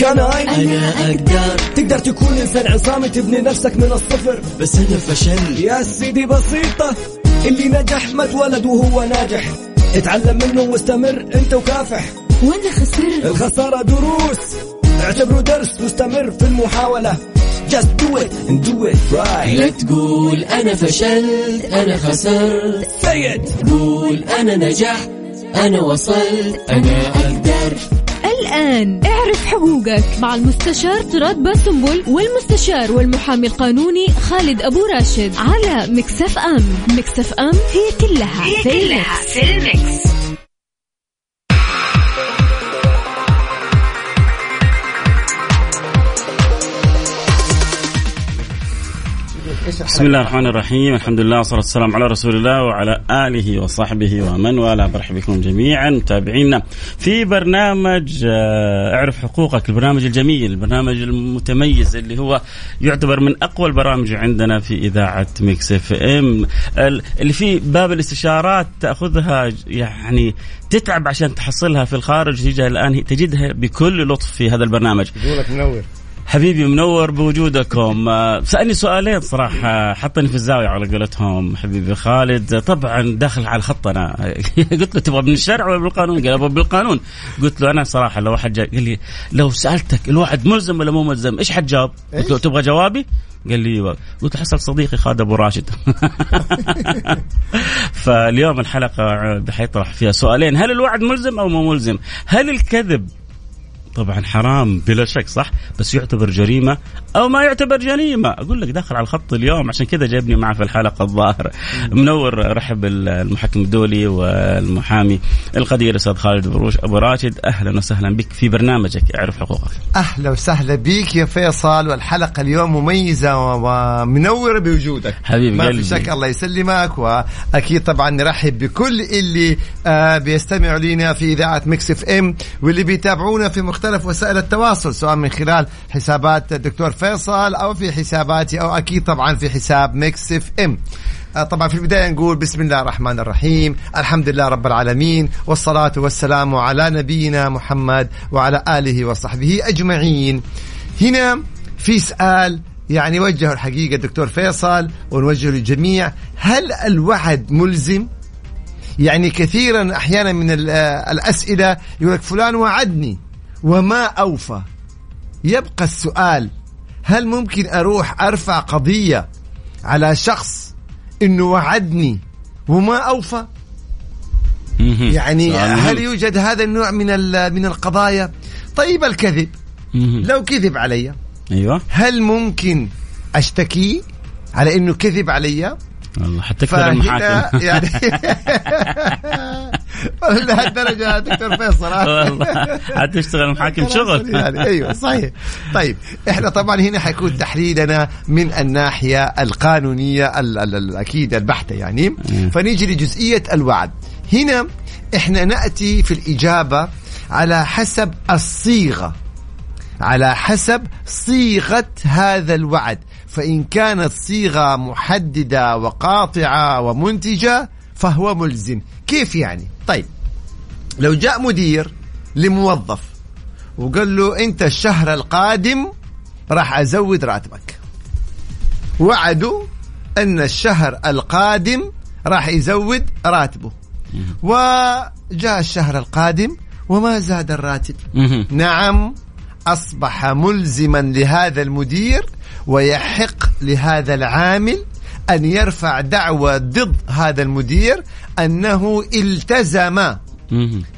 كان أنا أقدر تقدر تكون إنسان عصامي تبني نفسك من الصفر. بس أنا فشلت يا سيدي بسيطة اللي نجح ما اتولد وهو ناجح. اتعلم منه واستمر أنت وكافح. وأنا خسرت. الخسارة دروس. اعتبره درس مستمر في المحاولة. Just do it and do it right. لا تقول أنا فشلت أنا خسرت. Say it. قول أنا نجحت أنا وصلت. أنا أقدر. الآن. اعرف حقوقك. مع المستشار طراد باسنبل والمستشار والمحامي القانوني خالد أبو راشد على Mix FM. Mix FM هي كلها هي في كلها في ال Mix. بسم الله الرحمن الرحيم الحمد لله والصلاة والسلام على رسول الله وعلى آله وصحبه ومن والاه برحب بكم جميعا متابعينا في برنامج اعرف حقوقك البرنامج الجميل البرنامج المتميز اللي هو يعتبر من أقوى البرامج عندنا في إذاعة Mix FM. اللي فيه باب الاستشارات تأخذها يعني تتعب عشان تحصلها في الخارج تجدها الآن تجدها بكل لطف في هذا البرنامج. منور. حبيبي منور بوجودكم. آه، سألني سؤالين صراحة. حطني في الزاوية على قولتهم حبيبي خالد. طبعا داخل على الخط أنا قلت له تبغى من الشرع ولا بالقانون؟ قال أبغى بالقانون. قلت له أنا صراحة لو واحد قال لي لو سألتك الوعد ملزم ولا مو ملزم إيش حتجاوب؟ قلت له تبغى جوابي؟ قال لي أيوه. قلت له حسب صديقي خالد أبو راشد. فاليوم الحلقة حيطرح فيها سؤالين. هل الوعد ملزم أو مو ملزم؟ هل الكذب طبعا حرام بلا شك صح؟ بس يعتبر جريمة أو ما يعتبر جريمة. أقول لك داخل على الخط اليوم عشان كذا جايبني معه في الحلقة الظاهر منور رحب المحكم الدولي والمحامي القدير أستاذ خالد بروش. أبو راشد أهلا وسهلا بك في برنامجك. اعرف حقوقك. أهلا وسهلا بك يا فيصل والحلقة اليوم مميزة ومنورة بوجودك. حبيبي ما في. شك الله يسلمك وأكيد طبعا نرحب بكل اللي آه بيستمعوا لنا في إذاعة Mix FM واللي بيتابعونا في مختلف وسائل التواصل سواء من خلال حسابات الدكتور فيصل أو في حساباتي أو أكيد طبعا في حساب Mix FM. آه، طبعا في البداية نقول بسم الله الرحمن الرحيم الحمد لله رب العالمين والصلاة والسلام على نبينا محمد وعلى آله وصحبه أجمعين. هنا في سؤال يعني وجهه الحقيقة الدكتور فيصل ونوجهه للجميع. هل الوعد ملزم؟ يعني كثيرا أحيانا من آه، الأسئلة يقول لك فلان وعدني. وما أوفى. يبقى السؤال هل ممكن أروح أرفع قضية على شخص إنه وعدني وما أوفى؟ يعني هل. يوجد هذا النوع من من القضايا؟ طيب الكذب. لو كذب علي أيوه. هل ممكن أشتكي على إنه كذب علي؟ والله حتى المحاكم يعني لهالدرجه دكتور فيصل؟ والله. حتشتغل محاكم شغل. يعني أيوه صحيح. طيب إحنا طبعا هنا حيكون تحليلنا من الناحية القانونية ال ال ال أكيد البحتة يعني. فنيجي لجزئية الوعد. هنا إحنا نأتي في الإجابة على حسب الصيغة. على حسب صيغة هذا الوعد. فإن كانت صيغة محددة وقاطعة ومنتجة فهو ملزم. كيف يعني؟ طيب. لو جاء مدير لموظف وقال له أنت الشهر القادم راح أزود راتبك. وعدوا أن الشهر القادم راح يزود راتبه. وجاء الشهر القادم وما زاد الراتب. نعم أصبح ملزما لهذا المدير ويحق لهذا العامل أن يرفع دعوى ضد هذا المدير أنه التزم.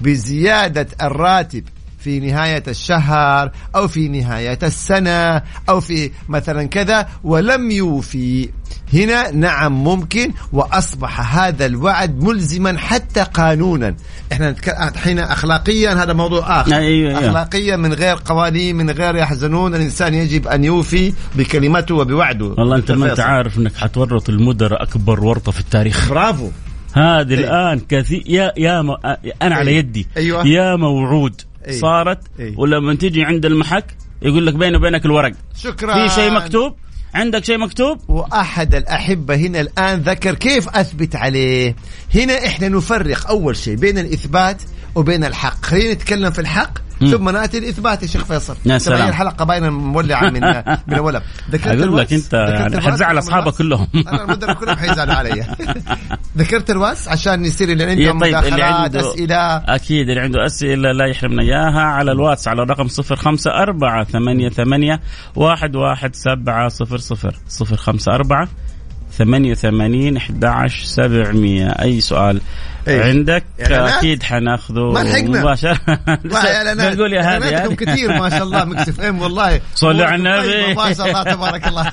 بزيادة الراتب في نهاية الشهر أو في نهاية السنة أو في مثلا كذا ولم يوفي هنا نعم ممكن وأصبح هذا الوعد ملزما حتى قانونا إحنا الحين أخلاقيا هذا موضوع آخر أيوة، أيوة. أخلاقيا من غير قوانين من غير يحزنون الإنسان يجب أن يوفي بكلمته وبوعده والله أنت ما فيصل. عارف إنك حتورط المدراء أكبر ورطة في التاريخ برافو هذه الآن كثير يا يا م... أنا على أي. يدي. أيوة. يا موعود. أي. صارت؟ أي. ولما تيجي عند المحك يقول لك بيني وبينك الورق. شكرا. في شيء مكتوب؟ عندك شيء مكتوب؟ وأحد الأحبة هنا الآن ذكر كيف أثبت عليه. هنا إحنا نفرق أول شيء بين الإثبات وبين الحق. خلينا نتكلم في الحق. ثم ناتي لإثبات يا شيخ فيصل. يا سلام. الحلقة باينه مولعه من من اولها ذكرت أقول؟ لك أنت يعني حتزعل اصحابك؟ كلهم؟ أنا المدرب كلهم حيزعلوا علي. ذكرت الواتس عشان يصير اللي عندهم طيب اللي عنده أسئلة. أكيد اللي عنده أسئلة لا يحرمنا إياها. على الواتس على الرقم صفر خمسة أربعة ثمانية ثمانية واحد واحد سبعة صفر صفر. صفر خمسة أربعة ثمانية وثمانين أحد عشر سبعمية. أي سؤال إيه. عندك إعلانات؟ أكيد حناخذه ما لحقنا. اعلانات بنقول يا هذه يعني. كثير ما شاء الله Mix F إم والله صلوا على النبي. ما شاء الله تبارك الله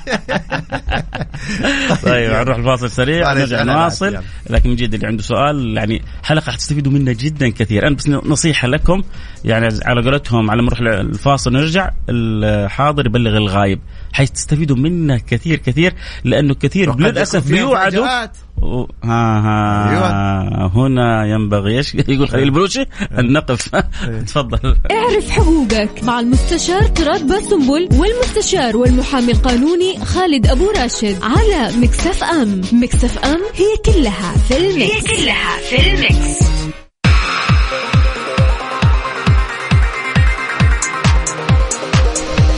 طيب نروح الفاصل سريع نرجع نواصل. لكن من جد اللي عنده سؤال يعني حلقة حتستفيدوا منها جدا كثير أنا بس نصيحة لكم يعني على قولتهم على ما نروح الفاصل نرجع الحاضر يبلغ الغايب حتستفيدوا منها كثير كثير لأنه كثير للأسف بيوعدوا. و- ها ها أيوة. هنا ينبغي إيش يقول خليل البلوشي ان نقف تفضل. اعرف حقوقك مع المستشار طراد باسنبل والمستشار والمحامي القانوني خالد أبو راشد على Mix FM. Mix FM هي كلها في ال Mix هي كلها في ال Mix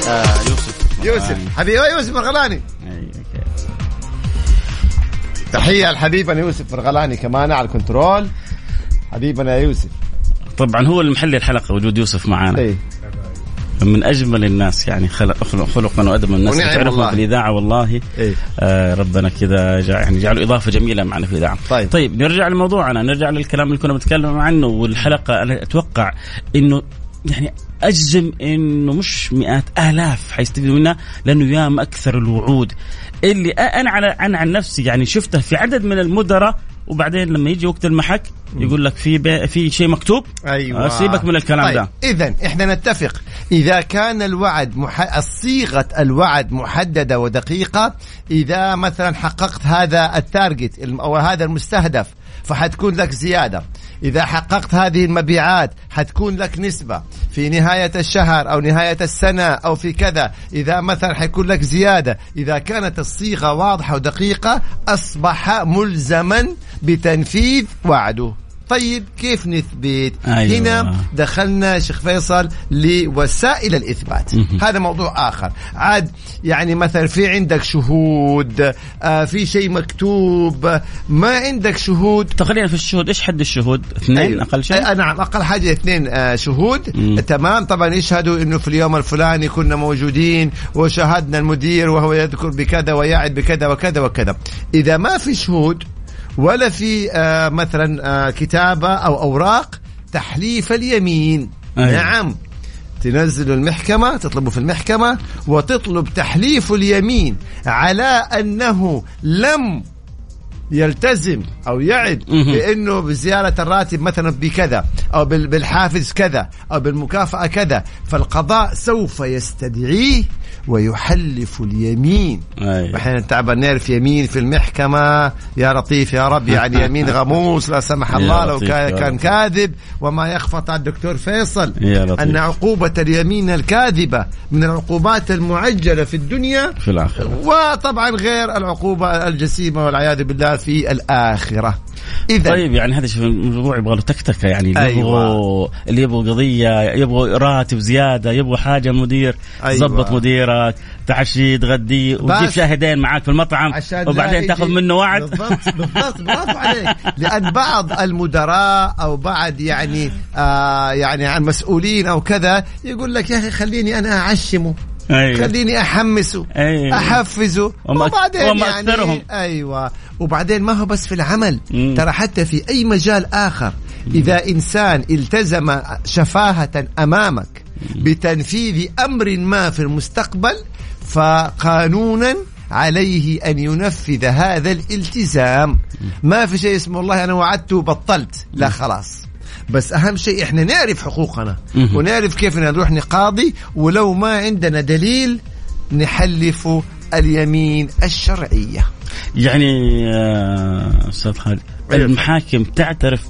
آه يوسف. يوسف. حبيبي أيوة، يوسف okay. تحية لحبيبنا يوسف مرغلاني كمان على ال control. حبيبنا يا يوسف. طبعا هو المحل الحلقة وجود يوسف معنا اي من أجمل الناس يعني خلق خلق- خلقا وادبا الناس تعرفهم والله. في الإذاعة والله. إيه. آه ربنا كذا يعني جعله إضافة جميلة معنا في الإذاعة. طيب. طيب نرجع لموضوعنا نرجع للكلام اللي كنا بنتكلم عنه والحلقة. أنا أتوقع إنه يعني أجزم إنه مش مئات آلاف حيستفيدوا منها لأنه يام أكثر الوعود. اللي أنا عن عن, عن نفسي يعني شفته في عدد من المدراء وبعدين لما يجي وقت المحك يقول لك في في شيء مكتوب؟ أيوه. سيبك من الكلام طيب. ده. اذا إحنا نتفق. إذا كان الوعد مح... صيغة الوعد محددة ودقيقة إذا مثلا حققت هذا التارجت أو هذا المستهدف فحتكون لك زيادة. إذا حققت هذه المبيعات حتكون لك نسبة. في نهاية الشهر أو نهاية السنة أو في كذا إذا مثلا حيكون لك زيادة. إذا كانت الصيغة واضحة ودقيقة أصبح ملزما بتنفيذ وعده. طيب كيف نثبت أيوة. هنا دخلنا شيخ فيصل لوسائل الإثبات هذا موضوع آخر عاد يعني مثلا في عندك شهود آه في شيء مكتوب ما عندك شهود خلينا في الشهود إيش حد الشهود؟ اثنين أيوة. أقل شيء؟ آه نعم أقل حاجة اثنين آه شهود مم. تمام طبعا يشهدوا إنه في اليوم الفلاني كنا موجودين وشاهدنا المدير وهو يذكر بكذا ويعد بكذا وكذا وكذا إذا ما في شهود ولا في آه مثلا آه كتابة أو أوراق تحليف اليمين أيوة. نعم تنزل المحكمة تطلبه في المحكمة وتطلب تحليف اليمين على أنه لم يلتزم أو يعد. بأنه بزياده الراتب مثلا بكذا أو بال- بالحافز كذا أو بالمكافأة كذا فالقضاء سوف يستدعيه ويحلف اليمين. أحيانا تعبان نعرف يمين في المحكمة يا لطيف يا رب يعني يمين غموس لا سمح الله لو كان. كاذب وما يخفى على الدكتور فيصل. أن عقوبة اليمين الكاذبة من العقوبات المعجلة في الدنيا في الآخرة وطبعا غير العقوبة الجسيمة والعياذ بالله في الآخرة إذا طيب يعني هذا شوف الموضوع يبغى له تكتكة يعني اللي أيوة. يبغوا اللي يبغوا قضية يبغوا راتب زيادة يبغوا حاجة مدير أيوة. تظبط مديرك تعشي تغديه وتجيب. شاهدين معاك في المطعم وبعدين تاخذ منه وعد بالضبط بالضبط برافو عليك لأن بعض المدراء أو بعض يعني آه يعني عن مسؤولين أو كذا يقول لك يا أخي خليني أنا أعشمه أيوة. خليني أحمسه أيوة. أحفزه وما- وبعدين وما يعني. أيوه وبعدين ما هو بس في العمل. مم. ترى حتى في أي مجال آخر إذا إنسان التزم شفاهة أمامك بتنفيذ أمر ما في المستقبل فقانونا عليه أن ينفذ هذا الالتزام. ما في شيء اسمه والله أنا وعدت وبطلت. لا خلاص. بس أهم شيء إحنا نعرف حقوقنا. ونعرف كيف نروح نقاضي ولو ما عندنا دليل نحلف اليمين الشرعية. يعني آه، أستاذ خالد أيوة. المحاكم تعترف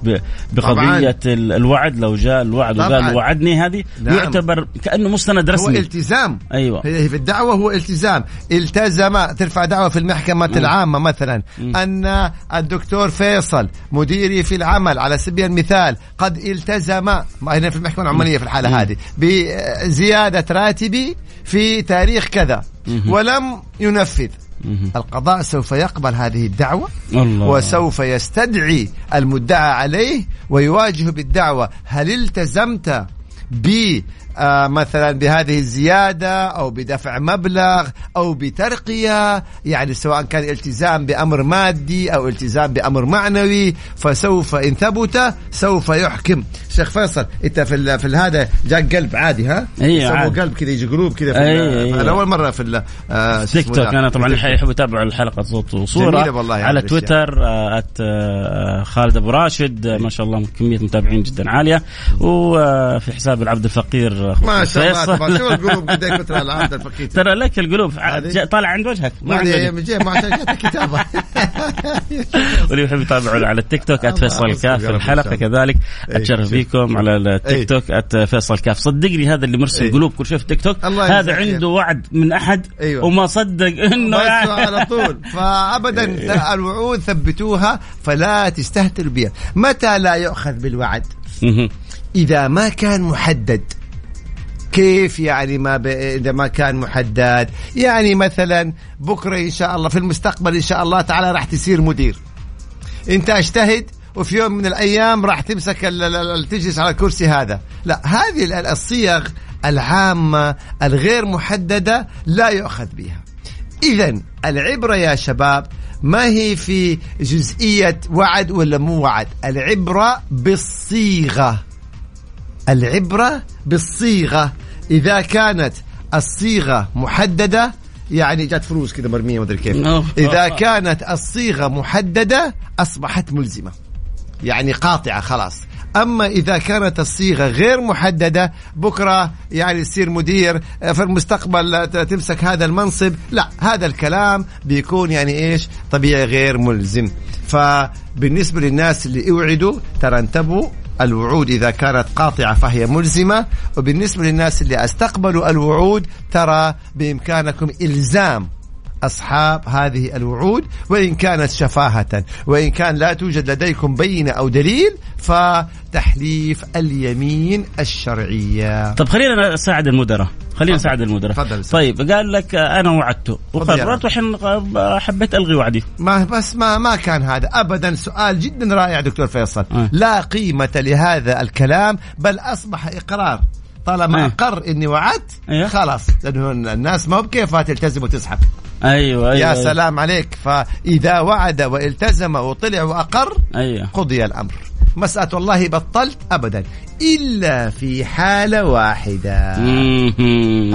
بقضية ال- الوعد لو جاء الوعد طبعاً. وقال وعدني هذه نعم. يعتبر كأنه مستند هو رسمي. التزام. أيوة. هي في الدعوة هو التزام. التزم ترفع دعوة في المحكمة العامة مثلا. أن الدكتور فيصل مديري في العمل على سبيل المثال قد التزم هنا في المحكمة العمالية في الحالة هذه بزيادة راتبي في تاريخ كذا ولم ينفذ. القضاء سوف يقبل هذه الدعوة الله. وسوف يستدعي المدعى عليه ويواجه بالدعوة. هل التزمت ب آه، مثلا بهذه الزيادة أو بدفع مبلغ أو بترقية يعني سواء كان التزام بأمر مادي أو التزام بأمر معنوي فسوف إن ثبت سوف يحكم شيخ فيصل أنت في ال- في ال- هذا جاك قلب عادي ها يسموه عادي. قلب كذا يجي قلوب كذا أيوة، ال- أيوة. أنا أول مرة في ال- آه، تيك توك. أنا طبعا يحب يتابع الحلقة صوت وصورة جميلة والله هذه على. تويتر آه، آه، خالد أبو راشد آه، ما شاء الله كمية متابعين جدا عالية وفي حساب العبد الفقير ما شاء الله شو القلوب قد إيه كثر العبد الفقير ترى لك القلوب. طالع عند وجهك. ما عند وجهك. ما عشان كتابه واللي يحب يتابعوا على التيك توك فيصل كاف الحلقة. كذلك. أي، أتشرف شوف. بكم على أي. التيك توك فيصل كاف. صدقني هذا اللي مرسل أي. قلوب كل شيء في التيك توك. الله هذا عنده وعد من أحد أيوة. وما صدق إنه على طول. فابدا الوعود ثبتوها فلا تستهتروا بها. متى لا يؤخذ بالوعد. إذا ما كان محدد. كيف يعني ما ب... إذا ما كان محدد؟ يعني مثلا بكرة إن شاء الله في المستقبل إن شاء الله تعالى راح تصير مدير. أنت أجتهد وفي يوم من الأيام راح تمسك تجلس على الكرسي هذا. لا هذه ال- الصيغ العامة الغير محددة لا يؤخذ بها. اذا العبرة يا شباب ما هي في جزئية وعد ولا مو وعد؟ العبرة بالصيغة. العبرة بالصيغة. إذا كانت الصيغة محددة يعني جات فلوس كذا مرمية ما أدري كيف. أوه. إذا كانت الصيغة محددة أصبحت ملزمة. يعني قاطعة خلاص. أما إذا كانت الصيغة غير محددة بكرة يعني تصير مدير في المستقبل ت- تمسك هذا المنصب. لا هذا الكلام بيكون يعني إيش؟ طبيعي غير ملزم. فبالنسبة للناس اللي اوعدوا ترى انتبهوا الوعود إذا كانت قاطعة فهي ملزمة. وبالنسبة للناس اللي أستقبلوا الوعود ترى بإمكانكم إلزام أصحاب هذه الوعود وإن كانت شفاهة وإن كان لا توجد لديكم بينة أو دليل فتحليف اليمين الشرعية. طب خلينا نساعد المدراء. خلينا نساعد المدراء. تفضل. طيب قال لك أنا وعدته وقررت وحين آه، حبيت ألغي وعدي. ما بس ما ما كان هذا. ابدا سؤال جدا رائع دكتور فيصل. آه. لا قيمة لهذا الكلام بل أصبح إقرار. طالما آه. أقر إني وعدت أيوه. خلاص لأنه الناس ما بكيفها تلتزم وتسحب أيوه أيوه يا أيوة. سلام عليك فإذا وعد والتزم وطلع وأقر أيوه قضي الأمر مسألة والله بطلت أبدا إلا في حالة واحدة.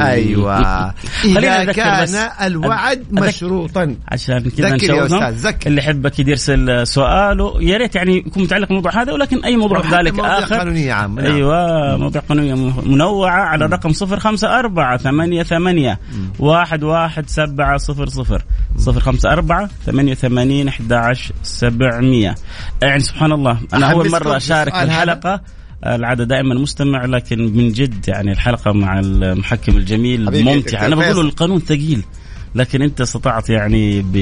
أيوة إذا كان. الوعد مشروطا عشان كذا ذكر يا أستاذ، ذكر. اللي يحب أكيد يرسل سؤاله يا ريت يعني يكون متعلق بالموضوع هذا ولكن أي موضوع ذلك مواضيع آخر قانونية عامة، نعم. أيوه مواضيع قانونيه منوعة على الرقم 054 ثمانية ثمانية. واحد واحد سبعة صفر صفر. صفر خمسة أربعة ثمانية وثمانين أحد عشر سبعمية. يعني سبحان الله أنا أول مرة أشارك في. الحلقة. العادة دائما مستمع لكن من جد يعني الحلقة مع المحكم الجميل أنا دكتور بقول. القانون ثقيل. لكن انت استطعت يعني ب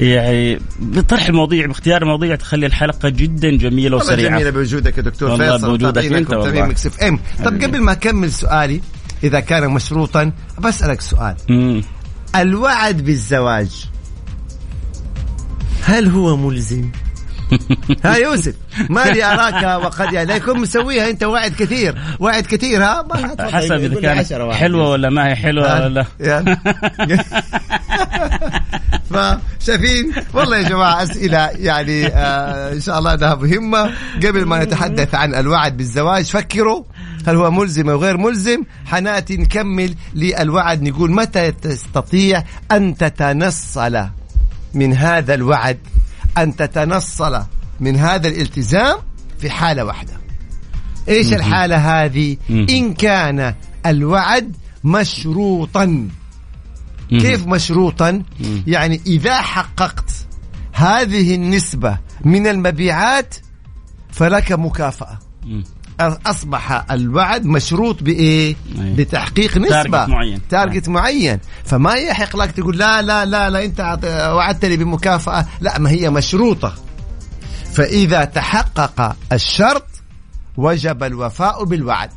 يعني بطرح المواضيع باختيار المواضيع تخلي الحلقة جدا جميلة وسريعة جميلة بوجودك يا دكتور فيصل بوجودك والله. إف إم طب. قبل ما أكمل سؤالي إذا كان مشروطا بسالك سؤال مم. الوعد بالزواج هل هو ملزم؟ ها يوسف ما لي أراك وقد يعني يكون مسويها أنت وعد كثير وعد كثير ها ما حسب إذا كانت. حلوة ولا ما هي حلوة؟ ولا. فشايفين والله يا جماعة أسئلة يعني آه إن شاء الله انها مهمه قبل ما نتحدث عن الوعد بالزواج فكروا هل هو ملزم أو غير ملزم حناتي نكمل للوعد نقول متى تستطيع أن تتنصل من هذا الوعد أن تتنصل من هذا الالتزام في حالة واحدة. إيش الحالة هذه. إن كان الوعد مشروطا. كيف مشروطا؟ يعني إذا حققت هذه النسبة من المبيعات فلك مكافأة. أصبح الوعد مشروط بإيه؟ أي. بتحقيق نسبة. target معين. target معين. فما يحق لك تقول لا لا لا لا أنت وعدتني بمكافأة. لا ما هي مشروطة. فإذا تحقق الشرط وجب الوفاء بالوعد.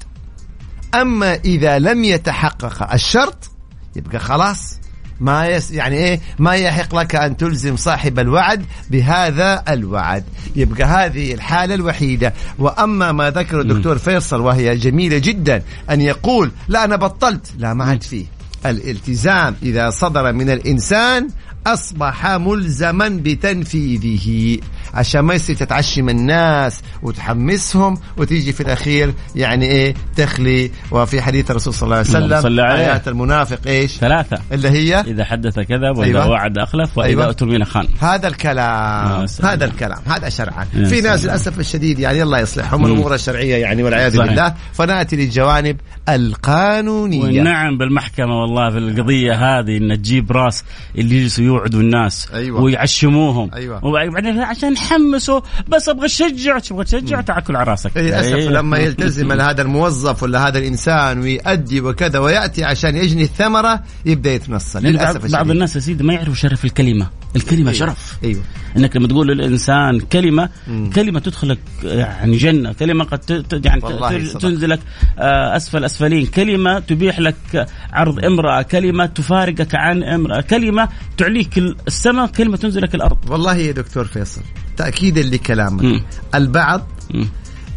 أما إذا لم يتحقق الشرط يبقى خلاص. ما يس يعني إيه؟ ما يحق لك أن تلزم صاحب الوعد بهذا الوعد. يبقى هذه الحالة الوحيدة. وأما ما ذكر الدكتور فيصل وهي جميلة جدا أن يقول لا أنا بطلت. لا ما عاد فيه. الالتزام إذا صدر من الإنسان أصبح ملزما بتنفيذه عشان ما يصير تتعشم الناس وتحمسهم وتيجي في الأخير يعني إيه تخلي وفي حديث الرسول صلى الله عليه وسلم صل عليه. آيات المنافق إيش ثلاثة اللي هي إذا حدث كذب وإذا أيوة. وعد أخلف وإذا أيوة. أتمن خان هذا الكلام سلام. هذا الكلام هذا شرعا يا في ناس. للأسف الشديد يعني الله يصلحهم مم. الأمور الشرعية يعني والعياذ. بالله فنأتي للجوانب القانونية ونعم بالمحكمة والله في القضية هذه إن تجيب راس اللي يجلسوا يوعدوا الناس أيوة. ويعشموهم أيوة. وبعدين عشان نحمسوا بس أبغى أشجع تبغى تشجع تاكل على راسك للأسف إيه. لما يلتزم هذا الموظف ولا هذا الإنسان ويؤدي وكذا ويأتي عشان يجني الثمرة يبدأ يتنصل للأسف بعض, الشديد بعض الناس يا سيدي ما يعرفوا شرف الكلمة الكلمة أيوة. شرف أيوه إنك لما تقول للإنسان كلمة مم. كلمة تدخلك يعني جنة كلمة قد يعني. تنزلك آه، أسفل أسفلين كلمة تبيح لك عرض امرأة كلمة تفارقك عن امرأة كلمة تعليك السماء كلمه تنزلك الأرض والله يا دكتور فيصل تأكيدا لكلامك. البعض مم.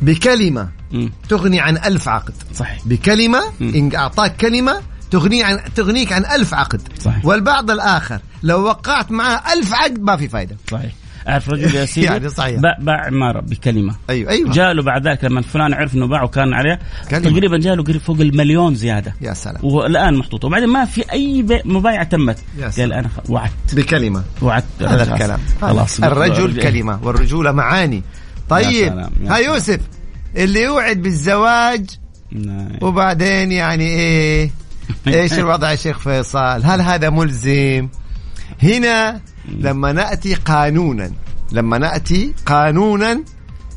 بكلمة مم. تغني عن ألف عقد صحيح بكلمة مم. إن أعطاك كلمة تغني عن تغنيك عن ألف عقد صحيح. والبعض الآخر لو وقعت معه ألف عقد ما في فايدة صحيح أعرف رجل يا سيدي؟ يعني صحيح. باع, باع عماره بكلمه أيوة أيوة. جاء له بعد ذلك لما فلان عرف إنه باع وكان عليه. كلمة. تقريبا جاء له قريب فوق المليون زيادة. يا سلام. والآن محطوط. وبعدين ما في أي مبايعة تمت. يا سلام. قال أنا وعدت. بكلمة. وعدت. هذا الكلام. خلاص الرجل كلمة والرجولة معاني. طيب يا ها. يوسف اللي يوعد بالزواج نعم. وبعدين يعني إيه؟ إيش الوضع يا شيخ فيصل؟ هل هذا ملزم؟ هنا لما نأتي قانونا لما نأتي قانونا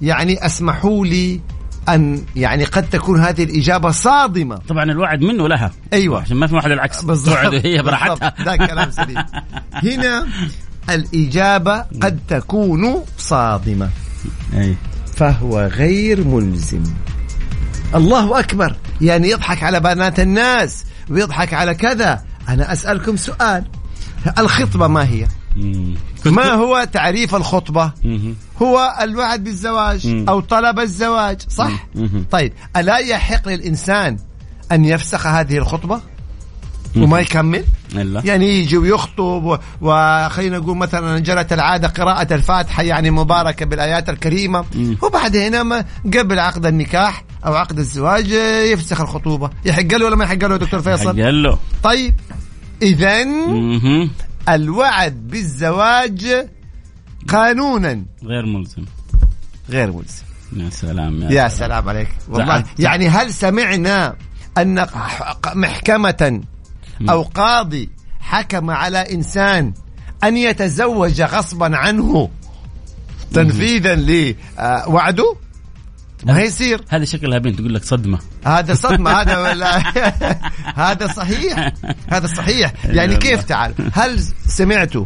يعني أسمحوا لي أن يعني قد تكون هذه الإجابة صادمة. طبعا الوعد منه لها. أيوة. عشان ما في واحد العكس. بالضبط. هي براحتها. ده كلام سليم. هنا الإجابة قد تكون صادمة. أي. فهو غير ملزم. الله أكبر. يعني يضحك على بنات الناس ويضحك على كذا. أنا أسألكم سؤال. الخطبة ما هي. ما هو تعريف الخطبة. هو الوعد بالزواج. أو طلب الزواج صح. طيب ألا يحق للإنسان أن يفسخ هذه الخطبة؟ وما يكمل؟ إلا. يعني يجي ويخطب وخلينا نقول مثلا جرت العادة قراءة الفاتحة يعني مباركة بالآيات الكريمة. مم. وبعدين ما قبل عقد النكاح أو عقد الزواج يفسخ الخطوبة. يحق له ولا ما يحق له دكتور فيصل؟ قال له. طيب إذا. الوعد بالزواج قانونا. غير ملزم. غير ملزم. يا سلام يا سلام. عليك. والله. زعلت. يعني هل سمعنا أن محكمة أو قاضي حكم على إنسان أن يتزوج غصبا عنه تنفيذا لوعده؟ ما يصير. هذه شكلها بنت تقول لك صدمة. هذا صدمة هذا ولا هذا صحيح. هذا صحيح. يعني كيف تعال؟ هل سمعتوا؟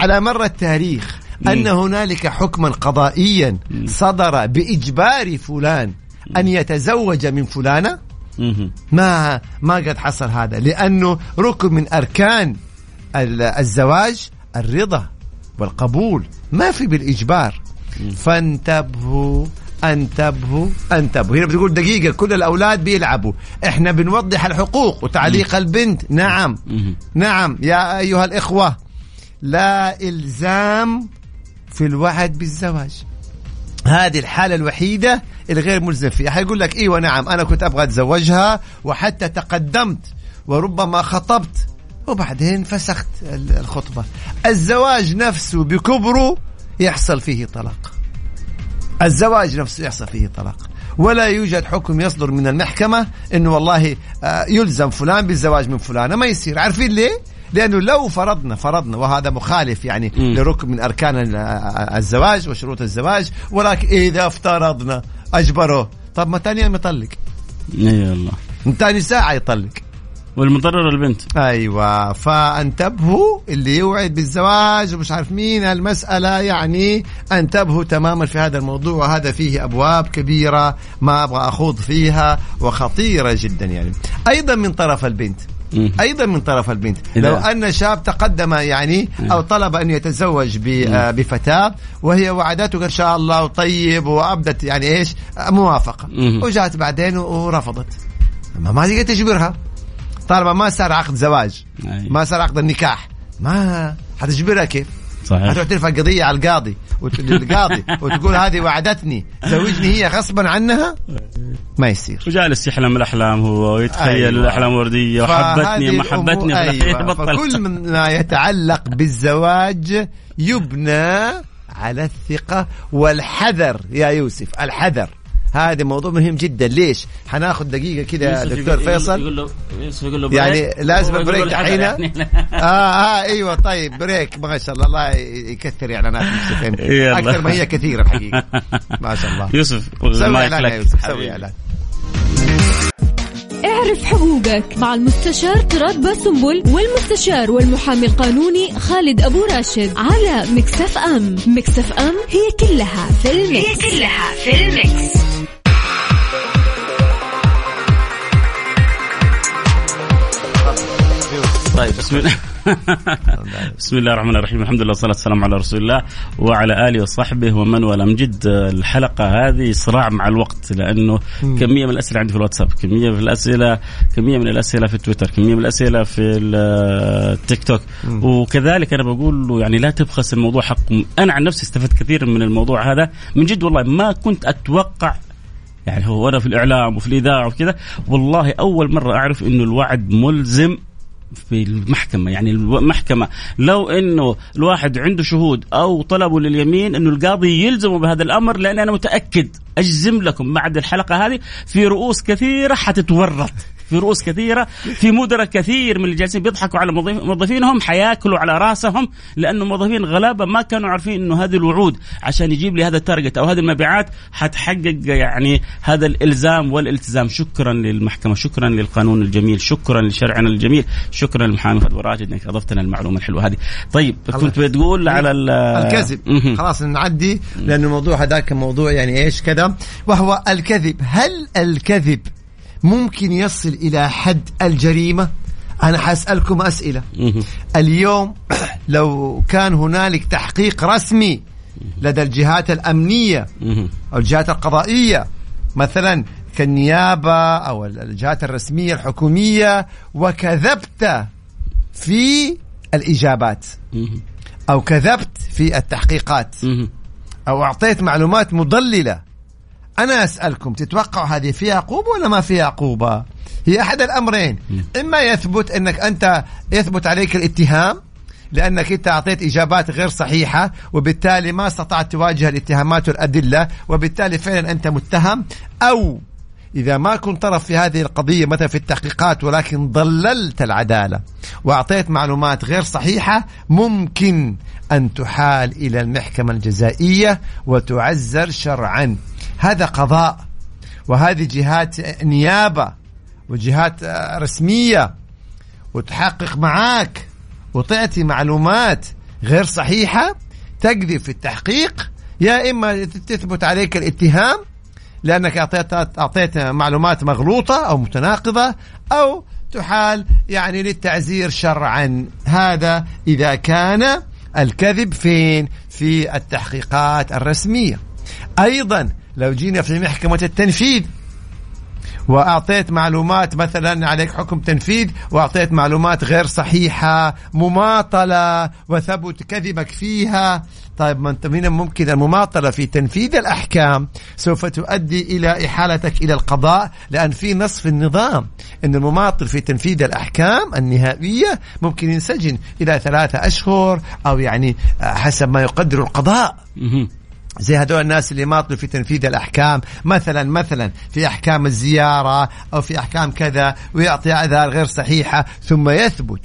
على مر التاريخ أن هنالك حكما قضائيا صدر بإجبار فلان أن يتزوج من فلانة؟ مهم. ما ما قد حصل هذا؟ لأنه ركن من أركان ال- الزواج الرضا والقبول. ما في بالإجبار. فانتبهوا. انتبهوا انتبهوا هنا بتقول دقيقة كل الأولاد بيلعبوا. إحنا بنوضح الحقوق وتعليق البنت. نعم. نعم. يا أيها الإخوة لا إلزام في الوعد بالزواج. هذه الحالة الوحيدة الغير ملزم فيها. حيقول لك إيوه نعم أنا كنت أبغى أتزوجها وحتى تقدمت وربما خطبت وبعدين فسخت ال- الخطبة. الزواج نفسه بكبره يحصل فيه طلاق. الزواج نفسه يحصل فيه طلاق. ولا يوجد حكم يصدر من المحكمة إنه والله آه، يلزم فلان بالزواج من فلانة. ما يصير. عارفين ليه؟ لأنه لو فرضنا فرضنا وهذا مخالف يعني. لركن من أركان ال- الزواج وشروط الزواج. ولكن إذا افترضنا أجبره. طب ما ثاني يوم يطلق. إي والله. ثاني ساعة يطلق. والمضرر البنت. أيوه. فانتبهوا اللي يوعد بالزواج ومش عارف مين المسألة يعني انتبهوا تماما في هذا الموضوع وهذا فيه أبواب كبيرة ما أبغى أخوض فيها وخطيرة جدا يعني. أيضا من طرف البنت. أيضا من طرف البنت. لو أن شاب تقدم يعني أو طلب أن يتزوج آه، بفتاة وهي وعدته ان شاء الله وطيب وأبدت يعني إيش؟ موافقة. وجات بعدين ورفضت. ما ما تقدر تجبرها. طالما ما صار عقد زواج. أي. ما صار عقد النكاح. ما حتجبرها كيف؟ صحيح. هتروح ترفع قضيه على القاضي؟ للقاضي. وتقول هذه وعدتني. زوجني هي غصبا عنها؟ ما يصير. وجالس يحلم الأحلام هو ويتخيل أيوة. الأحلام ورديه وحبتني ما حبتني أيوة. فكل ما يتعلق بالزواج يبنى على الثقة والحذر يا يوسف الحذر. هذا موضوع مهم جدا. ليش؟ حناخذ دقيقة كده دكتور فيصل. يقول له يوسف يقول له يعني. لازم break يعني. آه آه أيوه طيب break ما شاء الله. الله يكثر إعلانات. أكثر ما هي كثيرة الحقيقة. ما شاء الله. يوسف سوي إعلان يا يوسف سوي. إعلان. اعرف حقوقك مع المستشار تراد باسنبل والمستشار والمحامي القانوني خالد أبو راشد على Mix FM. Mix FM هي كلها في ال Mix هي كلها في ال Mix طيب بسم الله. بسم الله الرحمن الرحيم. الحمد لله والصلاة والسلام على رسول الله وعلى آله وصحبه ومن والاه من جد الحلقة هذه صراع مع الوقت لأنه كمية من الأسئلة عندي في الواتساب كمية من الأسئلة كمية من الأسئلة في تويتر كمية من الأسئلة في التيك توك. وكذلك أنا بقول له يعني لا تبخس الموضوع حقكم. أنا عن نفسي استفدت كثير من الموضوع هذا. من جد والله ما كنت أتوقع يعني هو أنا في الإعلام وفي الإذاعة وكذا والله أول مرة أعرف إنه الوعد ملزم في المحكمة. يعني المحكمة لو إنه الواحد عنده شهود أو طلبوا لليمين إنه القاضي يلزمه بهذا الأمر لأن أنا متأكد أجزم لكم بعد الحلقة هذه في رؤوس كثيرة حتتورط. في رؤوس كثيرة في مدراء كثير من اللي جالسين بيضحكوا على موظف- موظفينهم حياكلوا على رأسهم لأنه موظفين غلابة ما كانوا عارفين إنه هذه الوعود عشان يجيب لي هذا التارجت أو هذه المبيعات حتحقق يعني هذا الإلزام والالتزام. شكرا للمحكمة شكرا للقانون الجميل شكرا لشرعنا الجميل شكرا للمحامي فهد راشد إنك اضفت لنا المعلومة الحلوة هذه. طيب كنت بتقول على ال- الكذب. خلاص نعدي لأن الموضوع هذاك موضوع يعني إيش كذا. وهو الكذب. هل الكذب ممكن يصل إلى حد الجريمة؟ أنا حسألكم أسئلة. مهم. اليوم لو كان هنالك تحقيق رسمي لدى الجهات الأمنية مهم. أو الجهات القضائية مثلا كالنيابة أو الجهات الرسمية الحكومية وكذبت في الإجابات. أو كذبت في التحقيقات. أو أعطيت معلومات مضللة. أنا أسألكم تتوقعوا هذه فيها عقوبة ولا ما فيها عقوبة هي أحد الأمرين. إما يثبت أنك أنت يثبت عليك الاتهام لأنك أنت أعطيت إجابات غير صحيحة وبالتالي ما استطعت تواجه الاتهامات والأدلة وبالتالي فعلا أنت متهم أو إذا ما كنت طرف في هذه القضية مثلا في التحقيقات ولكن ضللت العدالة وأعطيت معلومات غير صحيحة ممكن أن تحال إلى المحكمة الجزائية وتعزر شرعا. هذا قضاء وهذه جهات نيابة وجهات آه، رسمية وتحقق معاك وتعطي معلومات غير صحيحة تكذب في التحقيق. يا إما تثبت عليك الاتهام لأنك أعطيت أعطيت معلومات مغلوطة أو متناقضة أو تحال يعني للتعزير شرعا. هذا إذا كان الكذب فين؟ في التحقيقات الرسمية. أيضا لو جينا في محكمة التنفيذ وأعطيت معلومات مثلا عليك حكم تنفيذ وأعطيت معلومات غير صحيحة مماطلة وثبت كذبك فيها طيب أنت من ممكن المماطلة في تنفيذ الأحكام سوف تؤدي إلى إحالتك إلى القضاء لأن في نص في النظام إن المماطل في تنفيذ الأحكام النهائية ممكن ينسجن إلى ثلاثة أشهر أو يعني حسب ما يقدر القضاء. زي هذول الناس اللي يماطلوا في تنفيذ الأحكام. مثلا مثلا في أحكام الزيارة أو في أحكام كذا ويعطي اعذار غير صحيحة ثم يثبت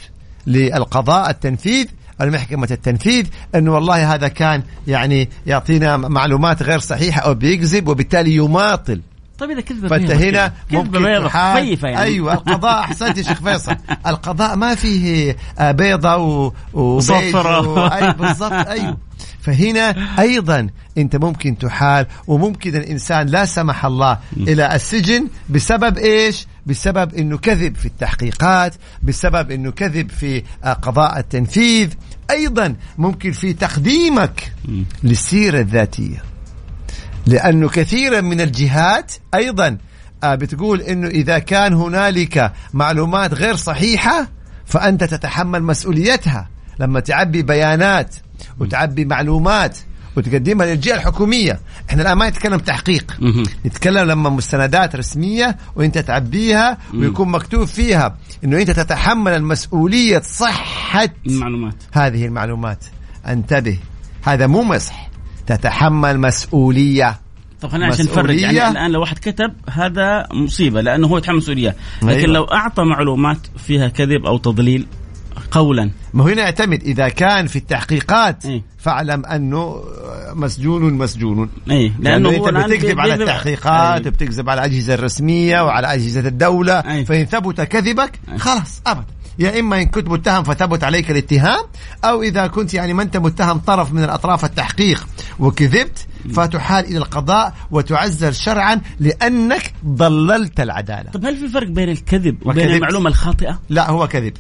للقضاء التنفيذ المحكمة التنفيذ انه والله هذا كان يعني يعطينا معلومات غير صحيحة أو بيكذب وبالتالي يماطل. طيب إذا كذبة فانت هنا ممكن خفيفة يعني. أيوه القضاء أحسنت يا شيخ فيصل. القضاء ما فيه آه، بيضة و... وبيج صفرة. و... أي بالضبط أيوه. فهنا أيضا أنت ممكن تحال وممكن الإنسان لا سمح الله إلى السجن بسبب إيش؟ بسبب إنه كذب في التحقيقات، بسبب إنه كذب في آه، قضاء التنفيذ، أيضا ممكن في تقديمك للسيرة الذاتية. لأنه كثيرا من الجهات أيضا آه، بتقول إنه إذا كان هنالك معلومات غير صحيحة فأنت تتحمل مسؤوليتها لما تعبي بيانات وتعبي معلومات وتقدمها للجهة الحكومية، إحنا الآن ما نتكلم تحقيق،. نتكلم لما مستندات رسمية وإنت تعبيها ويكون مكتوب فيها إنه إنت تتحمل المسؤولية صحة المعلومات. هذه المعلومات. انتبه هذا مو مسح. تتحمل مسؤولية. طب خلينا عشان نفرق. يعني. الآن لو واحد كتب هذا مصيبة لأنه هو يتحمل مسؤولية. لكن أيوة. لو أعطى معلومات فيها كذب أو تضليل قولا ما هو هنا يعتمد إذا كان في التحقيقات إيه. فاعلم أنه مسجون مسجون لأنه, لأنه هو أنت الآن بتكذب على التحقيقات أي. بتكذب على الأجهزة الرسمية وعلى أجهزة الدولة أي. فإن ثبت كذبك أي. خلاص أبد يا إما إن كنت متهم فثبت عليك الاتهام أو إذا كنت يعني ما أنت متهم طرف من الأطراف التحقيق وكذبت فتحال إلى القضاء وتعزر شرعا لأنك ضللت العدالة طب هل في فرق بين الكذب وبين. المعلومة الخاطئة؟ لا هو كذب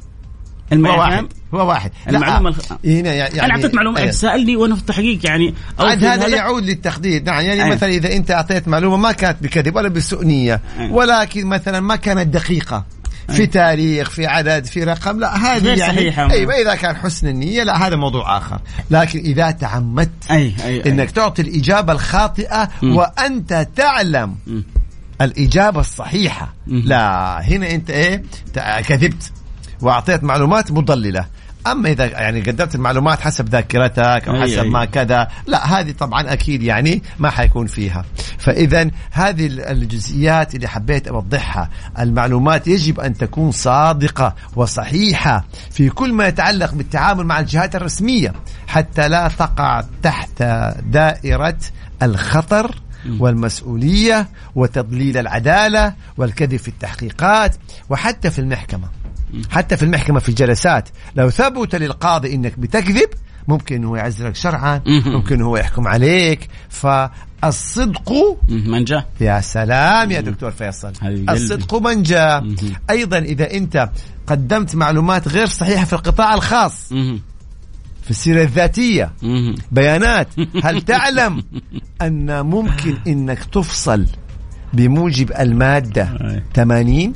هو المعلومة واحد هو واحد لا، المعلومة الخ- هنا يعني أنا أعطيت معلومة. أنت سألني وأنا في التحقيق يعني أو عاد في هذا يعود للتخديد نعم يعني أيوة. مثلا إذا أنت أعطيت معلومة ما كانت بكذب ولا بسوء نيه أيوة. ولكن مثلا ما كانت دقيقة في تاريخ في عدد في رقم لا هذه غير يعني صحيحة. أيوه إذا كان حسن النية لا هذا موضوع آخر لكن إذا تعمدت اي, أي. إنك تعطي الإجابة الخاطئة مم. وأنت تعلم مم. الإجابة الصحيحة مم. لا هنا أنت إيه كذبت وأعطيت معلومات مضللة. أما إذا يعني قدمت المعلومات حسب ذاكرتك أو حسب. ما كذا لا هذه طبعا أكيد يعني ما حيكون فيها. فاذا هذه ال- الجزئيات اللي حبيت أوضحها. المعلومات يجب أن تكون صادقة وصحيحة في كل ما يتعلق بالتعامل مع الجهات الرسمية حتى لا تقع تحت دائرة الخطر والمسؤولية وتضليل العدالة والكذب في التحقيقات وحتى في المحكمة. حتى في المحكمة في الجلسات لو ثبت للقاضي إنك بتكذب ممكن إنه يعزلك شرعا. ممكن هو يحكم عليك فالصدق مم. من جاء يا سلام يا دكتور فيصل. الصدق من جاء مهم. أيضا إذا أنت قدمت معلومات غير صحيحة في القطاع الخاص. في السيرة الذاتية مهم. بيانات هل تعلم أن ممكن أنك تفصل بموجب المادة أي. 80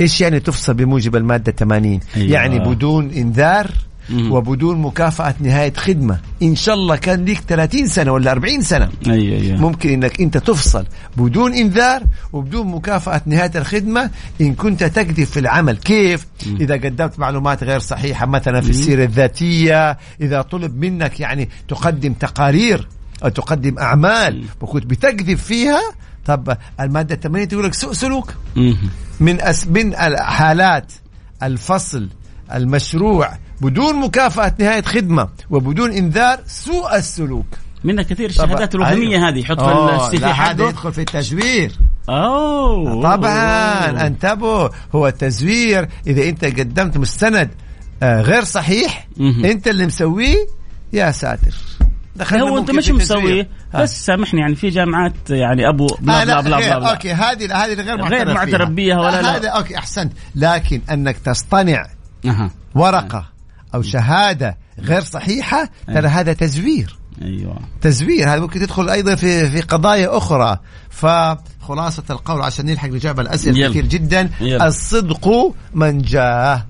إيش يعني تفصل بموجب المادة 80 أيوة. يعني بدون إنذار مم. وبدون مكافأة نهاية خدمة. إن شاء الله كان ليك 30 سنة ولا 40 سنة. اي اي ممكن إنك أنت تفصل بدون إنذار وبدون مكافأة نهاية الخدمة. إن كنت تكذب في العمل. كيف؟ إذا قدمت معلومات غير صحيحة مثلا في السيرة الذاتية إذا طلب منك يعني تقدم تقارير أو تقدم أعمال وكنت بتكذب فيها طب المادة 8 تقول لك سوء سلوك. من أس من حالات الفصل المشروع بدون مكافأة نهاية خدمة وبدون إنذار سوء السلوك منها كثير. الشهادات الوهميه أيوه. هذه يحط أوه، في ال CV هذا حقه يدخل في التزوير أوه طبعا انتبهوا هو التزوير إذا أنت قدمت مستند آه، غير صحيح. أنت اللي مسويه يا ساتر هو أنت مش. مسويه ها. بس سامحني يعني في جامعات يعني أبو بلا آه، بلا لا بلا. بلا, بلا. okay هذه هذه غير معترف غير معترف بيها ولا آه، لا. هذا أوكي أحسنت لكن أنك تصطنع أها ورقة أو شهادة غير صحيحة ترى هذا تزوير أيوه تزوير هذا ممكن تدخل أيضا في في قضايا أخرى فخلاصة القول عشان نلحق نجاوب الأسئلة. كثير جدا يلا. الصدق من جاء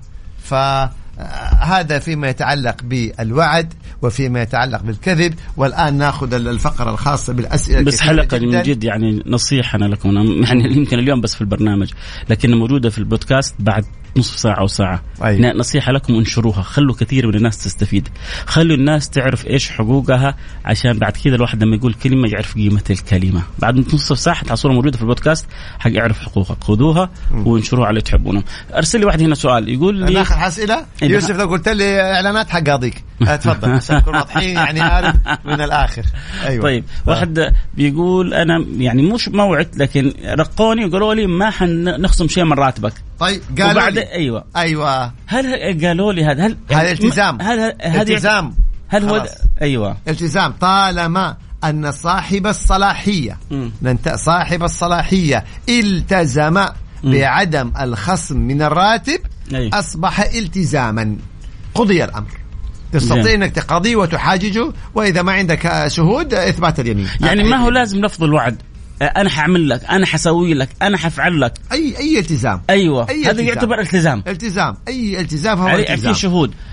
فهذا فيما يتعلق بالوعد وفيما يتعلق بالكذب والآن ناخذ الفقرة الخاصة بالأسئلة بس حلقة جداً. من جد يعني نصيحة أنا لكم يعني يمكن اليوم بس في البرنامج لكن موجودة في البودكاست بعد نصف ساعة أو ساعة. أيوة. نصيحة لكم انشروها. خلوا كثير من الناس تستفيد. خلوا الناس تعرف إيش حقوقها عشان بعد كذا الواحد لما يقول كلمة يعرف قيمة الكلمة. بعد نصف ساعة تحصلها موجودة في البودكاست حق يعرف حقوقك. خذوها وانشروها على اللي تحبونه. أرسل لي واحد هنا سؤال. يقول لي ناخذ أسئلة؟ إيه، يوسف لو قلت لي إعلانات حقاضيك آه، تفضل عشان نكون واضحين يعني عارف من الآخر. أيوه. طيب واحد بيقول أنا يعني مش موعد لكن رقوني وقالوا لي ما حنخصم شيء من راتبك. طيب قالوا وبعد لي. أيوه. أيوه. هل قالوا لي هذا؟ هل هذا التزام. هل هذه التزام. هل هو. أيوه. التزام. طالما أن صاحب الصلاحية مم. ننت... صاحب الصلاحية التزم بعدم الخصم من الراتب أي. أصبح التزاما. قضي الأمر. تستطيع زين. انك تقاضيه وتحاججه وإذا ما عندك شهود إثبات اليمين. يعني ما هو لازم لفظ الوعد؟ أنا حأعمل لك أنا حسوي لك أنا حفعل لك. أي أي التزام. أيوه. أي هذا التزام. يعتبر التزام. التزام. أي التزام هو يعني التزام. في شهود. آه،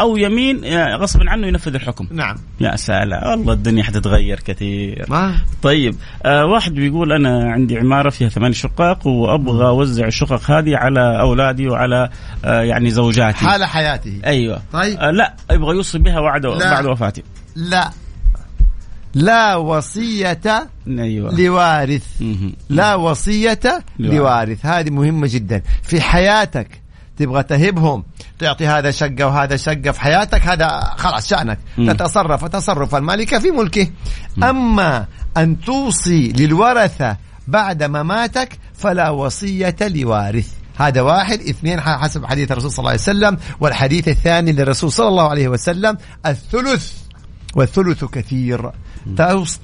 أو يمين آه، غصبا عنه ينفذ الحكم. نعم. يا سلام والله الدنيا حتتغير كثير. ما؟ طيب آه واحد بيقول أنا عندي عمارة فيها ثمان شقق وأبغى أوزع الشقق هذه على أولادي وعلى آه يعني زوجاتي. حال حياته. أيوه. طيب. آه لا يبغى يوصي بها بعد. بعد وفاتي لا. لا وصية أيوه. لوارث. لا وصية لوارث. لوارث. هذه مهمة جدا. في حياتك تبغى تهبهم تعطي هذا شقة وهذا شقة في حياتك هذا خلاص شأنك. مم. تتصرف تصرف المالك في ملكه. أما أن توصي للورثة بعد مماتك فلا وصية لوارث. هذا واحد. اثنين حسب حديث الرسول صلى الله عليه وسلم والحديث الثاني للرسول صلى الله عليه وسلم الثلث والثلث كثير.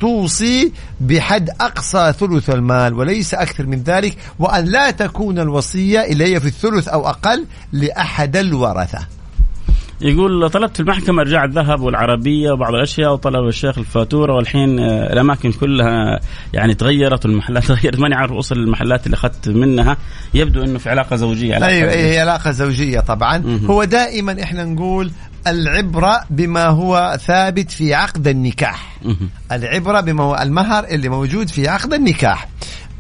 توصي بحد أقصى ثلث المال وليس أكثر من ذلك وأن لا تكون الوصية إلي في الثلث أو أقل لأحد الورثة. يقول طلبت في المحكمة إرجاع الذهب والعربية وبعض الأشياء وطلب الشيخ الفاتورة والحين الأماكن كلها يعني تغيرت والمحلات تغيرت. ماني عارف أوصل للمحلات اللي أخذت منها. يبدو أنه في علاقة زوجية. علاقة أيوة. هي علاقة زوجية طبعا. مهم. هو دائما إحنا نقول العبرة بما هو ثابت في عقد النكاح. العبرة بما هو المهر اللي موجود في عقد النكاح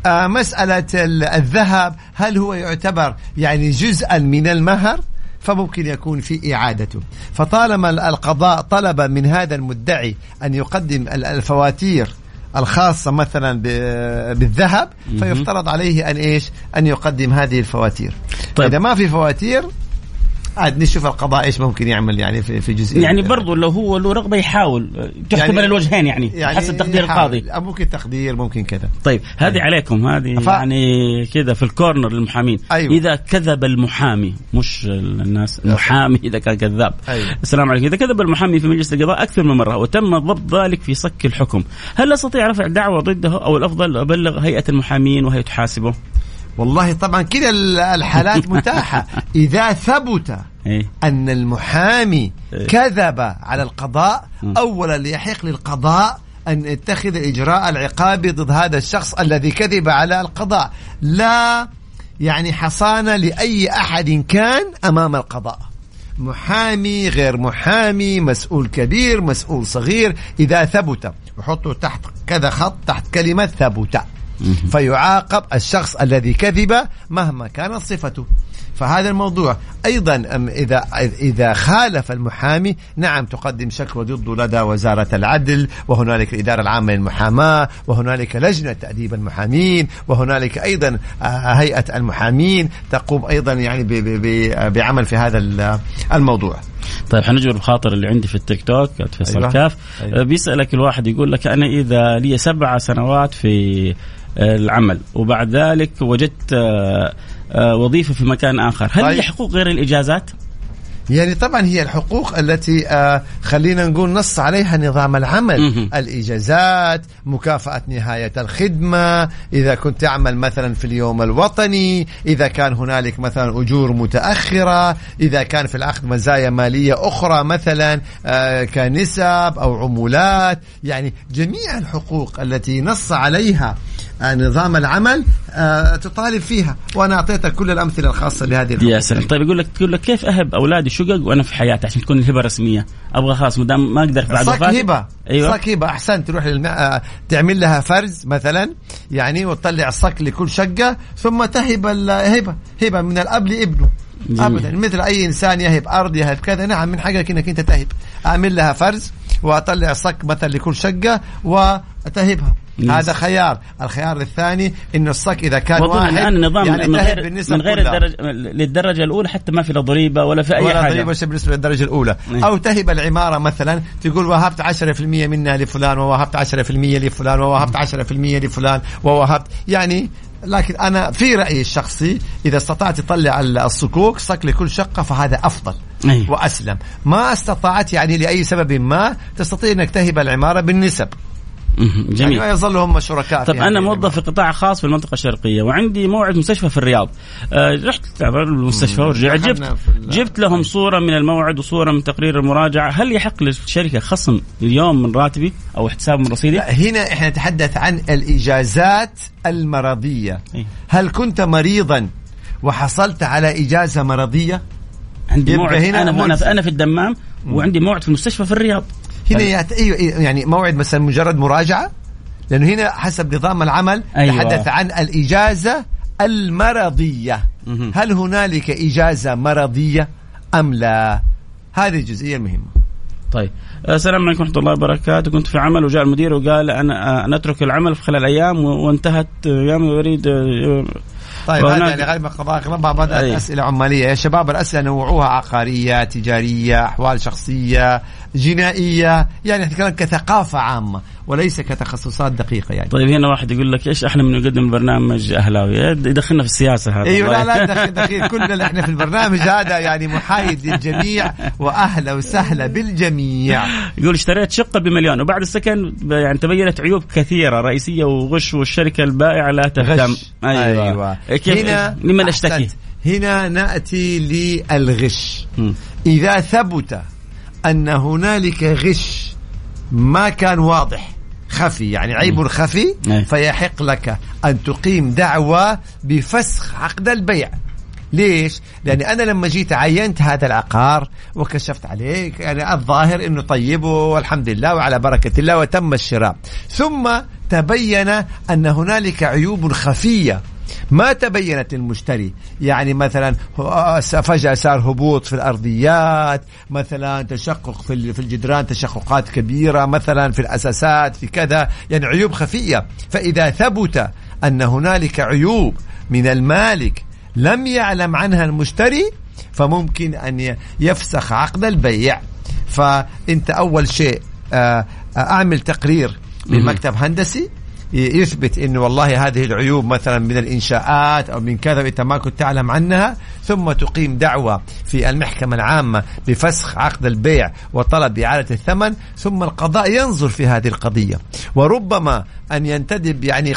آه مسألة ال- الذهب هل هو يعتبر يعني جزءا من المهر فممكن يكون في إعادته فطالما ال- القضاء طلب من هذا المدعي أن يقدم ال- الفواتير الخاصة مثلا بالذهب فيفترض عليه أن إيش أن يقدم هذه الفواتير. طيب. إذا ما في فواتير عاد نشوف القضاء إيش ممكن يعمل يعني في في جزئية. يعني برضو لو هو له رغبة يحاول تحتمل يعني- الوجهين يعني, يعني حسب تقدير. القاضي. ممكن تقدير ممكن كذا. طيب هذه عليكم هذه ف- يعني كذا في الكورنر للمحامين. أيوة. إذا كذب المحامي مش الناس المحامي إذا كان كذاب. أيوة. السلام عليكم. إذا كذب المحامي في مجلس القضاء أكثر من مرة وتم ضبط ذلك في صك الحكم. هل استطيع رفع دعوه ضده أو الأفضل أبلغ هيئة المحامين وهي تحاسبه؟ والله طبعا كذا ال- الحالات متاحة. إذا ثبت إيه. أن المحامي إيه. كذب على القضاء. أولا يحق للقضاء أن يتخذ الإجراء العقابي ضد هذا الشخص الذي كذب على القضاء. لا يعني حصانة لأي أحد كان أمام القضاء. محامي غير محامي مسؤول كبير مسؤول صغير إذا ثبت. وحطوا تحت كذا خط تحت كلمة ثبت. فيعاقب الشخص الذي كذب مهما كانت صفته. فهذا الموضوع أيضا إذا إذا خالف المحامي نعم تقدم شكوى ضده لدى وزارة العدل وهنالك الإدارة العامة للمحاماة وهنالك لجنة تأديب المحامين وهنالك أيضا آه، هيئة المحامين تقوم أيضا يعني بعمل في هذا ال- الموضوع طيب حنجبر بخاطر اللي عندي في التيك توك فيصل أيوة. كاف أيوة. بيسألك الواحد يقول لك أنا إذا لي سبع سنوات في آه، العمل وبعد ذلك وجدت آه، آه، وظيفة في مكان آخر هل طيب. لي حقوق غير الإجازات؟ يعني طبعا هي الحقوق التي آه خلينا نقول نص عليها نظام العمل. الإجازات مكافأة نهاية الخدمة إذا كنت تعمل مثلا في اليوم الوطني إذا كان هنالك مثلا أجور متأخرة إذا كان في العقد مزايا مالية أخرى مثلا آه كنسب أو عمولات يعني جميع الحقوق التي نص عليها آه، نظام العمل آه، تطالب فيها. وأنا اعطيتك كل الأمثلة الخاصة بهذه يا. سلام. طيب يقول لك تقول لك كيف أهب أولادي شقق وأنا في حياتي؟ عشان تكون الهبة رسمية. أبغى خلاص ما دام ما أقدر بعد صك هبة. أيوه. صك هبة. أحسن تروح للمع... آه، تعمل لها فرز مثلا يعني وتطلع الصك لكل شقة ثم تهب الهبه هبة. من الاب لابنه. جميل. ابدا. مثل أي إنسان يهب أرض يهب كذا. نعم من حقك إنك أنت تهب. أعمل لها فرز وأطلع صك مثلا لكل شقة وتهبها. يس. هذا خيار الخيار الثاني انه الصك إذا كان واحد الآن النظام يعني من غير من غير. الدرجه للدرجة الأولى حتى ما في لا ضريبة ولا في أي ولا حاجة ضريبة شيء بالنسبة للدرجة الأولى إيه. أو تهب العمارة مثلا تقول وهبت 10% منها لفلان ووهبت 10% لفلان ووهبت 10% لفلان ووهبت يعني لكن أنا في رأيي الشخصي إذا استطعت تطلع الصكوك صك لكل شقة فهذا أفضل أيوة. وأسلم ما استطعت يعني لأي سبب ما تستطيع إنك تهب العمارة بالنسب. جميل. يعني ويظلوا هم شركاء طب أنا موظف في قطاع خاص في المنطقة الشرقية وعندي موعد مستشفى في الرياض. آه رحت المستشفى ورجعت جبت جبت لهم صورة من الموعد وصورة من تقرير المراجعة. هل يحق للشركة خصم اليوم من راتبي أو احتساب من رصيدي؟ لا هنا إحنا نتحدث عن الإجازات المرضية. إيه. هل كنت مريضا وحصلت على إجازة مرضية؟ عندي موعد. هنا أنا أنا ملزم. أنا في الدمام وعندي موعد في المستشفى في الرياض. هنا يعت... أيوه إيه، يعني موعد مثلا مجرد مراجعة لأنه هنا حسب نظام العمل أيوة. يتحدث عن الإجازة المرضية. مهم. هل هنالك إجازة مرضية أم لا؟ هذه الجزئية المهمة. طيب. السلام عليكم ورحمة الله وبركاته. كنت في عمل وجاء المدير وقال أنا آه، نترك العمل في خلال أيام وانتهت ايامي أريد آه، طيب هذا يعني غالبا قضاء اغلبها بدات. اسئله عمالية. يا شباب الأسئلة نوعوها عقارية تجارية أحوال شخصية جنائية يعني نتكلم كثقافة عامة وليس كتخصصات دقيقة يعني. طيب هنا واحد يقول لك إيش أحلى من يقدم برنامج أهلاوي؟ يدخلنا في السياسة هذا. أيوه لا لا دخيل دخيل كل اللي إحنا في البرنامج هذا يعني محايد للجميع وأهلا وسهلا بالجميع. يقول اشتريت شقة بمليون وبعد السكن يعني تبينت عيوب كثيرة رئيسية وغش والشركة البائعة لا تهتم. أيوه, أيوة. كيف هنا لمن أشتكي؟ هنا نأتي للغش. إذا ثبت أن هنالك غش ما كان واضح. خفي يعني عيب خفي أي. فيحق لك أن تقيم دعوى بفسخ عقد البيع. ليش؟ لأن أنا لما جيت عينت هذا العقار وكشفت عليه يعني الظاهر أنه طيب والحمد لله وعلى بركة الله وتم الشراء. ثم تبين أن هنالك عيوب خفية. ما تبينت للمشتري يعني مثلا هو- فجأة صار هبوط في الأرضيات مثلا تشقق في ال- في الجدران تشققات كبيرة مثلا في الأساسات في كذا. يعني عيوب خفية. فإذا ثبت أن هنالك عيوب من المالك لم يعلم عنها المشتري فممكن أن يفسخ عقد البيع. فأنت أول شيء آه، آه، أعمل تقرير لمكتب هندسي. يثبت انه والله هذه العيوب مثلا من الإنشاءات أو من كذا إنت ما كنت تعلم عنها ثم تقيم دعوة في المحكمة العامة بفسخ عقد البيع وطلب إعادة الثمن ثم القضاء ينظر في هذه القضية. وربما أن ينتدب يعني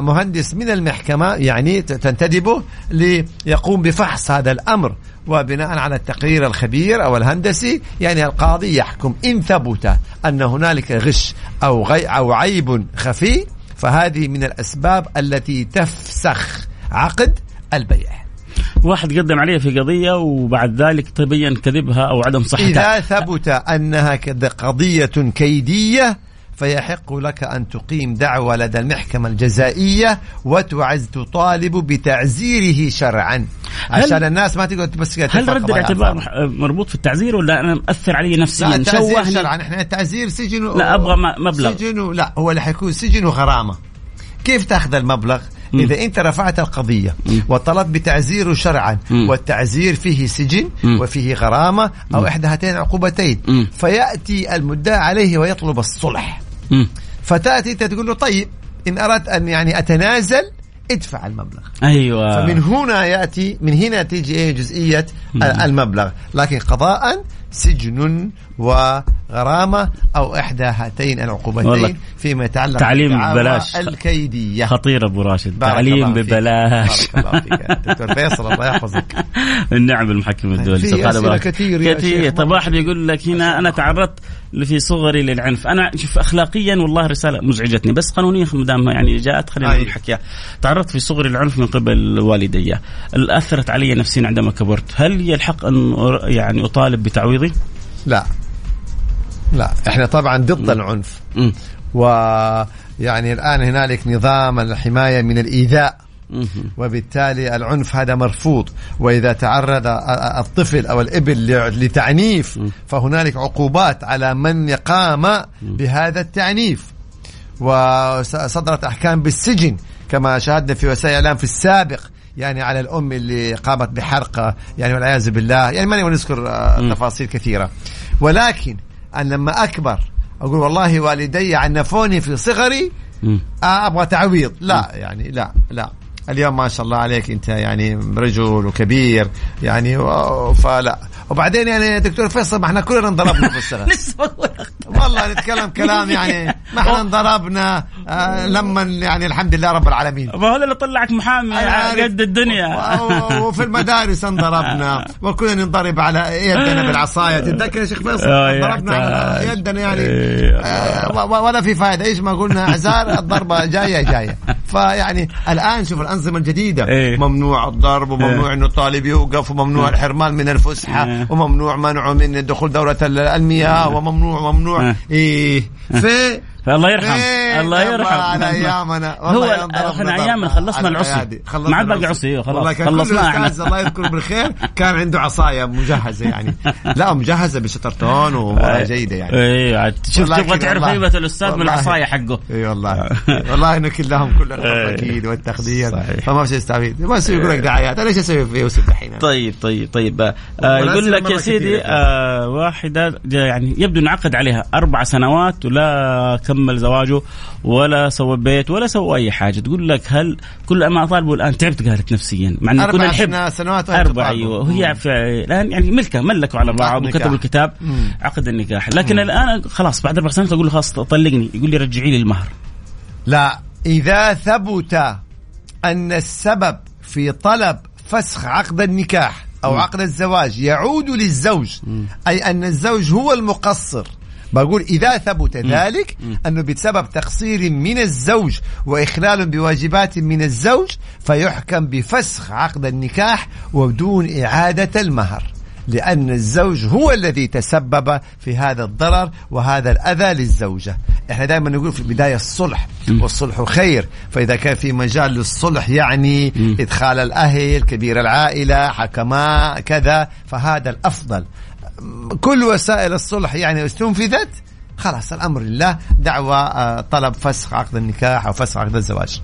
مهندس من المحكمة يعني تنتدبه ليقوم بفحص هذا الأمر. وبناء على التقرير الخبير أو الهندسي يعني القاضي يحكم إن ثبت أن هنالك غش أو غي أو عيب خفي فهذه من الأسباب التي تفسخ عقد البيع. واحد قدم عليه في قضية وبعد ذلك تبين كذبها أو عدم صحتها إذا ثبت أنها كد- قضية كيدية فيحق لك أن تقيم دعوى لدى المحكمة الجزائية وتعز تطالب بتعزيره شرعا عشان الناس ما تقعد بس هل رد الاعتبار مربوط في التعزير ولا أنا مأثر علي لا نفسيا التعزير شوهني شرعا إحنا التعزير سجن لا، أبغى مبلغ. سجن لا هو اللي حيكون سجن وغرامة كيف تأخذ المبلغ؟ مم. إذا أنت رفعت القضية مم. وطلبت بتعزيره شرعا مم. والتعزير فيه سجن مم. وفيه غرامة أو إحدى هاتين العقوبتين مم. فيأتي المدعى عليه ويطلب الصلح مم. فتأتي أنت تقول له طيب إن أردت أن يعني أتنازل ادفع المبلغ. أيوه. فمن هنا يأتي من هنا تيجي إيه جزئية المبلغ. لكن قضاء سجن وغرامة أو إحدى هاتين. العقوبتين فيما يتعلق تعليم ببلاش. الكيدية. خطير أبو راشد. تعليم. ببلاش. دكتور فيصل الله يحفظك. النعم المحكم الدولي. في أسئلة كثير. كثير طب واحد يقول لك هنا أنا تعرضت في صغري للعنف. أنا شوف اخلاقيا والله رسالة مزعجتني. بس قانونيا ما دام يعني جاءت خلينا أيوة. نحكيها تعرضت في صغري للعنف من قبل والدي. اثرت علي نفسيا عندما كبرت. هل لي الحق أن أر- يعني بتعويضي؟ لا. لا إحنا طبعا ضد العنف. مم. ويعني الآن هنالك نظام الحماية من الإيذاء. وبالتالي العنف هذا مرفوض. وإذا تعرض الطفل أو الابن لتعنيف فهنالك عقوبات على من قام بهذا التعنيف. وصدرت أحكام بالسجن كما شاهدنا في وسائل الإعلام في السابق. يعني على الأم اللي قامت بحرق يعني والعياذ بالله. يعني ماني نذكر آه، تفاصيل كثيرة. ولكن ان لما أكبر أقول والله والدي عنفوني في صغري. آه، أبغى تعويض. لا يعني لا لا. اليوم ما شاء الله عليك أنت يعني رجل وكبير يعني فلا. وبعدين يعني دكتور فيصل ما إحنا كلنا انضربنا في الصغر. والله نتكلم كلام يعني ما إحنا انضربنا. آه لما يعني الحمد لله رب العالمين ما هو اللي طلعك محامي أنا عارف. قد الدنيا وفي المدارس انضربنا وكنا ننضرب على يدنا بالعصاية تتذكر يا شيخ فيصل آه، ضربنا على. يدنا يعني إيه. آه، ولا في فائده إيش ما قلنا اعذار الضربة جاية جاية فيعني الآن شوف الأنظمة الجديدة إيه. ممنوع الضرب وممنوع إنه الطالب يوقف وممنوع الحرمان من الفسحة إيه. وممنوع منعه من دخول دوره ال- المياه وممنوع ممنوع إيه. إيه في فالله يرحم إيه، الله يرحم. على أيامنا. هو إحنا أيامنا خلصنا العصي. خلصنا ما عاد باقي. عصي خلاص. كل إحنا. الله يذكره بالخير كان عنده عصاية مجهزة يعني. لا مجهزة بشطرتون وامورها جيدة يعني. عاد شوف تبغى تعرف. هيبة الأستاذ من. العصاية حقه. اي والله. والله نكل لهم كل الحب إيه. صحيح. فما في شيء يستفيد ما يصير يقول لك دعايات أنا إيش أسوي في يوسف دحين طيب طيب طيب. آه والأسئلة يقول لك يا سيدي. آه واحدة جا- يعني يبدو انه عقد عليها. أربع سنوات ولا كمل زواجه ولا سوى بيت ولا سوى أي حاجة. تقول لك هل كل ما أطالبه الآن تعبت قالت نفسيا. مع أنه كنا أربع نحب سنوات تطالبه. أيوة. وهي في الآن يعني ملكة ملكوا على بعض. وكتبوا الكتاب مم. عقد النكاح. لكن الآن خلاص بعد أربع سنوات أقول له خلاص طلقني. يقول لي رجعي لي المهر. لا إذا ثبت أن السبب في طلب فسخ عقد النكاح أو عقد الزواج يعود للزوج أي أن الزوج هو المقصر بقول إذا ثبت ذلك أنه بسبب تقصير من الزوج وإخلال بواجبات من الزوج فيحكم بفسخ عقد النكاح وبدون إعادة المهر. لأن الزوج هو الذي تسبب في هذا الضرر وهذا الأذى للزوجة. إحنا دائما نقول في البداية الصلح والصلح خير. فإذا كان في مجال للصلح يعني إدخال الأهل كبير العائلة حكماء كذا فهذا الأفضل. كل وسائل الصلح يعني استنفذت خلاص الأمر لله دعوة آه، طلب فسخ عقد النكاح أو فسخ عقد الزواج.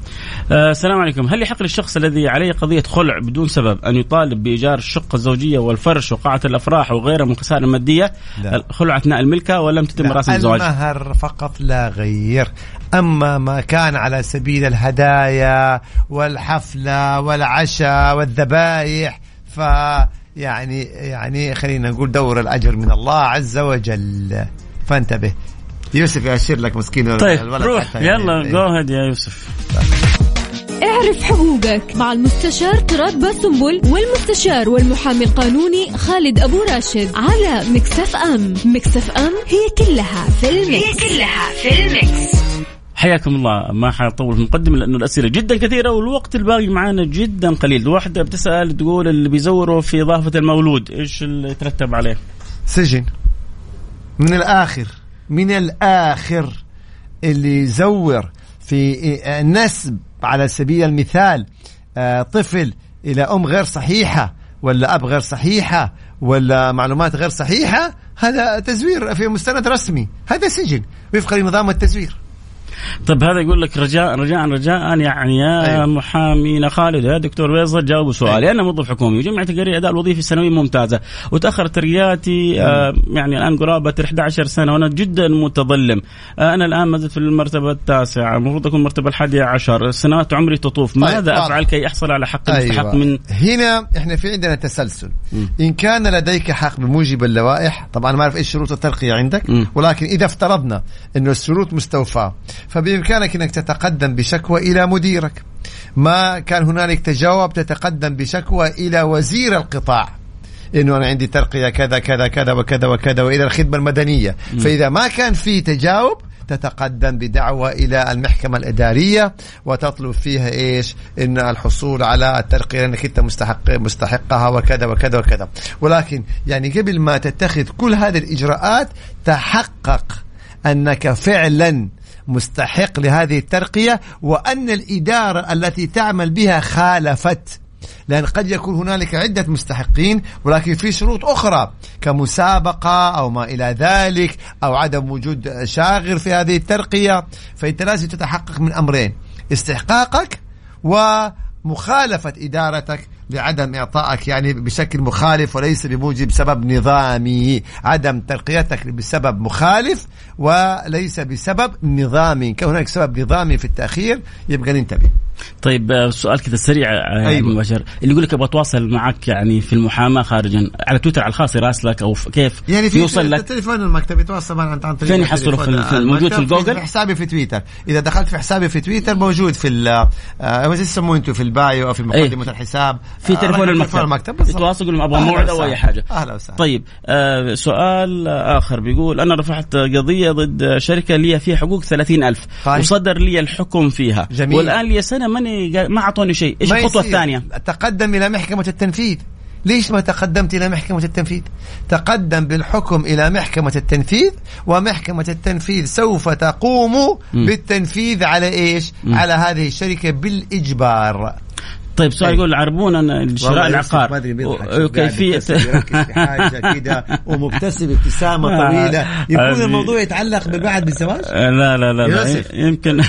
آه، السلام عليكم. هل يحق للشخص الذي عليه قضية خلع بدون سبب أن يطالب بإيجار الشقة الزوجية والفرش وقاعة الأفراح وغيرها من الخسائر المادية لا. الخلع أثناء الملكة ولم تتم مراسم الزواج؟ المهر فقط لا غير. أما ما كان على سبيل الهدايا والحفلة والعشاء والذبائح ف يعني يعني خلينا نقول دور الأجر من الله عز وجل. فانتبه. يوسف يأشر لك مسكين طيب الولد روح. يعني. يلا. جو يا يوسف. اعرف حقوقك مع المستشار تراد باسنبل والمستشار والمحامي القانوني خالد أبو راشد على Mix FM. Mix FM هي كلها في ال Mix هي كلها في ال Mix حياكم الله. ما حطول في المقدمة لأنه الأسئلة جدا كثيرة والوقت الباقي معانا جدا قليل. واحدة بتسأل تقول اللي بيزوروا في إضافة المولود إيش اللي يترتب عليه؟ سجن. من الآخر من الآخر اللي يزور في آه، نسب على سبيل المثال آه، طفل إلى أم غير صحيحة ولا أب غير صحيحة ولا معلومات غير صحيحة هذا تزوير في مستند رسمي. هذا سجن. وفقا لنظام التزوير. طيب هذا يقول لك رجاء رجاء رجاء يعني يا أيوة. أيوة. محامينا خالد يا دكتور فيصل جاوبوا سؤالي أنا موظف حكومي وجمعت تقارير أداء الوظيفي السنوي ممتازة وتاخرت ترقياتي آه يعني الآن قرابة 11 سنة وأنا جدا متظلم آه أنا الآن ما زلت في المرتبة التاسعة المفروض أكون المرتبه الحادية عشر سنوات عمري تطوف ماذا واضح. أفعل كي احصل على حق المستحق أيوة. من هنا إحنا في عندنا تسلسل إن كان لديك حق بموجب اللوائح طبعا ما أعرف إيش شروط الترقية عندك مم. ولكن إذا افترضنا إنه الشروط مستوفاة فبإمكانك أنك تتقدم بشكوى إلى مديرك. ما كان هنالك تجاوب تتقدم بشكوى إلى وزير القطاع. إنه أنا عندي ترقية كذا كذا كذا وكذا وكذا وإلى الخدمة المدنية. فإذا ما كان في تجاوب تتقدم بدعوة إلى المحكمة الإدارية وتطلب فيها إيش؟ إن الحصول على الترقية لأنك أنت مستحق مستحقها وكذا وكذا وكذا. ولكن يعني قبل ما تتخذ كل هذه الإجراءات تحقق أنك فعلا مستحق لهذه الترقية وأن الإدارة التي تعمل بها خالفت. لأن قد يكون هنالك عدة مستحقين ولكن في شروط أخرى كمسابقة أو ما إلى ذلك أو عدم وجود شاغر في هذه الترقية. فأنت لازم تتحقق من أمرين استحقاقك ومخالفة إدارتك. لعدم إعطائك يعني بشكل مخالف وليس بموجب سبب نظامي. عدم ترقيتك بسبب مخالف وليس بسبب نظامي. كان هناك سبب نظامي في التأخير يبقى ننتبه. طيب آه، سؤال كذا سريع آه، أيوة. مباشر اللي يقول لك أبغى أتواصل معك يعني في المحاماة خارجا على تويتر على الخاص يراسلك أو كيف يعني في يوصل لك تليفون المكتب يتواصل معنا عن طريق فين يحصلوا في-. في- موجود في الجوجل؟ في حسابي في تويتر إذا دخلت في حسابي في تويتر موجود في ال آه، إيش يسموه أنتم في ال bio أو في مقدمة الحساب في آه، تليفون المكتب, المكتب. يتواصل يقول لهم أبغى موعد أو. أي حاجة أهلا وسهلا طيب آه سؤال آخر بيقول أنا رفعت قضية ضد شركة لي فيها حقوق 30000 طيب. وصدر لي الحكم فيها جميل. والآن لي سنة ماني ما أعطوني شيء. إيش الخطوة. الثانية؟ تقدم إلى محكمة التنفيذ. ليش ما تقدمت إلى محكمة التنفيذ؟ تقدم بالحكم إلى محكمة التنفيذ ومحكمة التنفيذ سوف تقوم بالتنفيذ على إيش؟ على هذه الشركة بالإجبار. طيب سؤال أي. يقول عربونا شراء العقار ما أدري وكيفية في حاجة كده ومبتسم ابتسامة طويلة يكون. الموضوع يتعلق بالبعد بالزواج لا لا لا, لا. يمكن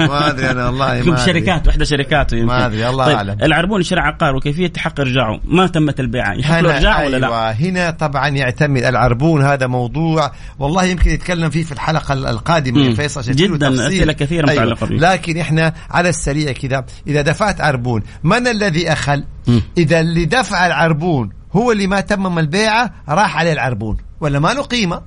ما أدري أنا والله ما. شركات واحدة شركاته يمكن ما أدري، الله طيب أعلم. العربون شراء عقار وكيفية تحقق إرجاعه ما تمت البيعة يحق هنا إرجاع ولا لا؟ أيوة هنا طبعا يعتمد العربون هذا موضوع والله يمكن يتكلم فيه في الحلقة القادمة. يا فيصل جداً، تفصيل. أسئلة كثيرة متعلقة به. لكن إحنا على السريع كذا إذا دفعت عربون من الذي أخل؟ مم. إذا اللي دفع العربون هو اللي ما تمم البيعة راح عليه العربون ولا ما له قيمة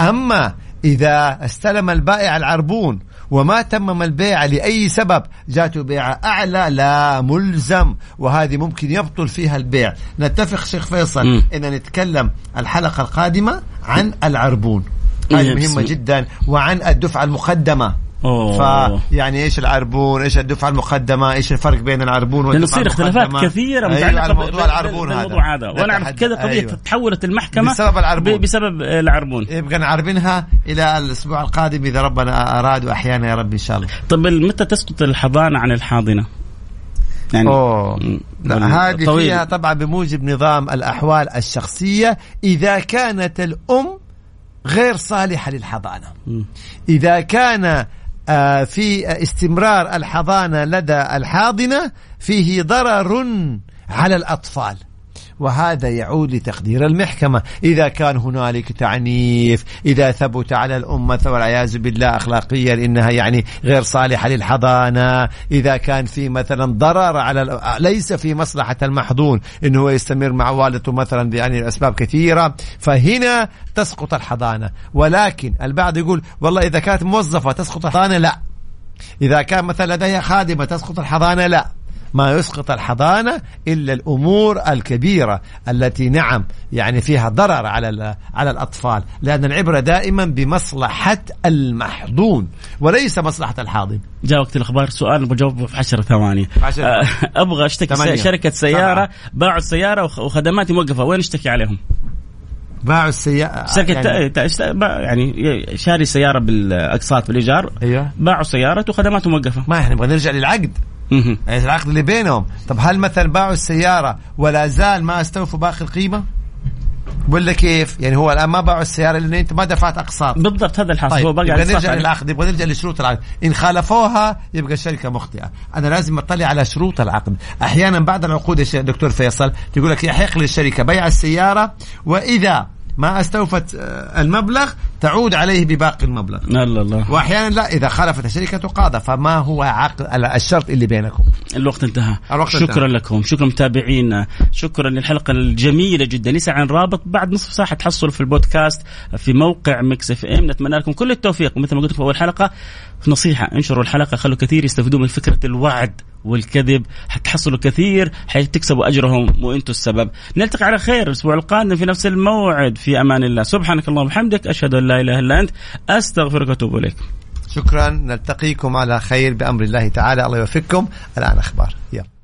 أما إذا استلم البائع العربون وما تمم البيع لأي سبب جاته بيعة أعلى لا ملزم وهذه ممكن يبطل فيها البيع نتفق شيخ فيصل. أن نتكلم الحلقة القادمة عن العربون هذه مهمة جدا وعن الدفعة المقدمة أوه. فيعني إيش العربون إيش الدفعة المقدمة إيش الفرق بين العربون والدفعة تصير اختلافات؟ كثيرة أيوة متعلقة على ب- موضوع ب- العربون هذا بالموضوع هذا أعرف نتحدث- كذا قضية أيوة. تحولت المحكمة بسبب العربون. بسبب العربون يبقى نعربنها إلى الأسبوع القادم إذا ربنا أراد وأحيانا يا رب إن شاء الله طب متى تسقط الحضانة عن الحاضنة؟ يعني أوه مم. لا هذه طويل. فيها طبعا بموجب نظام الأحوال الشخصية إذا كانت الأم غير صالحة للحضانة مم. إذا كان في استمرار الحضانة لدى الحاضنة فيه ضرر على الأطفال. وهذا يعود لتقدير المحكمة. إذا كان هنالك تعنيف إذا ثبت على الأمة والعياذ بالله أخلاقيا إنها يعني غير صالحة للحضانة إذا كان في مثلا ضرر على ليس في مصلحة المحظون إنه هو يستمر مع والدته مثلا يعني لأسباب كثيرة فهنا تسقط الحضانة. ولكن البعض يقول والله إذا كانت موظفة تسقط الحضانة لا. إذا كان مثلا لديها خادمة تسقط الحضانة لا. ما يسقط الحضانة إلا الأمور الكبيرة التي نعم يعني فيها ضرر على على الأطفال لأن العبرة دائما بمصلحة المحظون وليس مصلحة الحاضن جاء وقت الأخبار سؤال بجاوبه في 10 ثواني آه، ثواني. أبغى أشتكي ثمانية. س- شركة سيارة سبعة. باعوا السيارة وخ- وخدماتي موقفة وين أشتكي عليهم؟ باعوا السيارة شركة يعني يعني, يعني شاري سيارة بالأقساط بالإيجار أيوه باعوا سيارته وخدماته موقفة ما إحنا نبغى نرجع للعقد. يعني العقد اللي بينهم. طب هل مثلا باعوا السيارة ولا زال ما استوفوا باقي القيمة؟ ولا كيف؟ يعني هو الآن ما باعوا السيارة لأن أنت ما دفعت أقساط. بالضبط هذا الحاصل. طيب هو بقى يبقى نرجع عليه. للعقد يبغى نرجع لشروط العقد. إن خالفوها يبقى الشركة مخطئة. أنا لازم أطلع على شروط العقد. أحيانا بعض العقود يا دكتور فيصل تقول لك يحق للشركة بيع السيارة وإذا ما استوفت آه، المبلغ تعود عليه بباقي المبلغ. الله الله وأحيانا لا إذا خالفت الشركة تقاضى فما هو عقد الشرط اللي بينكم. الوقت انتهى. الوقت شكرا انتهى. لكم. شكرا متابعينا شكرا للحلقة الجميلة جدا. لسه عن رابط بعد نصف ساعة تحصل في البودكاست في موقع Mix FM. نتمنى لكم كل التوفيق. مثل ما قلت في أول حلقة نصيحة انشروا الحلقة خلوا كثير يستفيدوا من فكرة الوعد والكذب. حتحصلوا كثير حتكسبوا أجرهم وأنتم السبب. نلتقي على خير الأسبوع القادم في نفس الموعد. في أمان الله. سبحانك اللهم وبحمدك أشهد أن لا إله إلا أنت. أستغفرك وأتوب إليك. شكرا. نلتقيكم على خير بأمر الله تعالى. الله يوفقكم. الآن أخبار. يلا.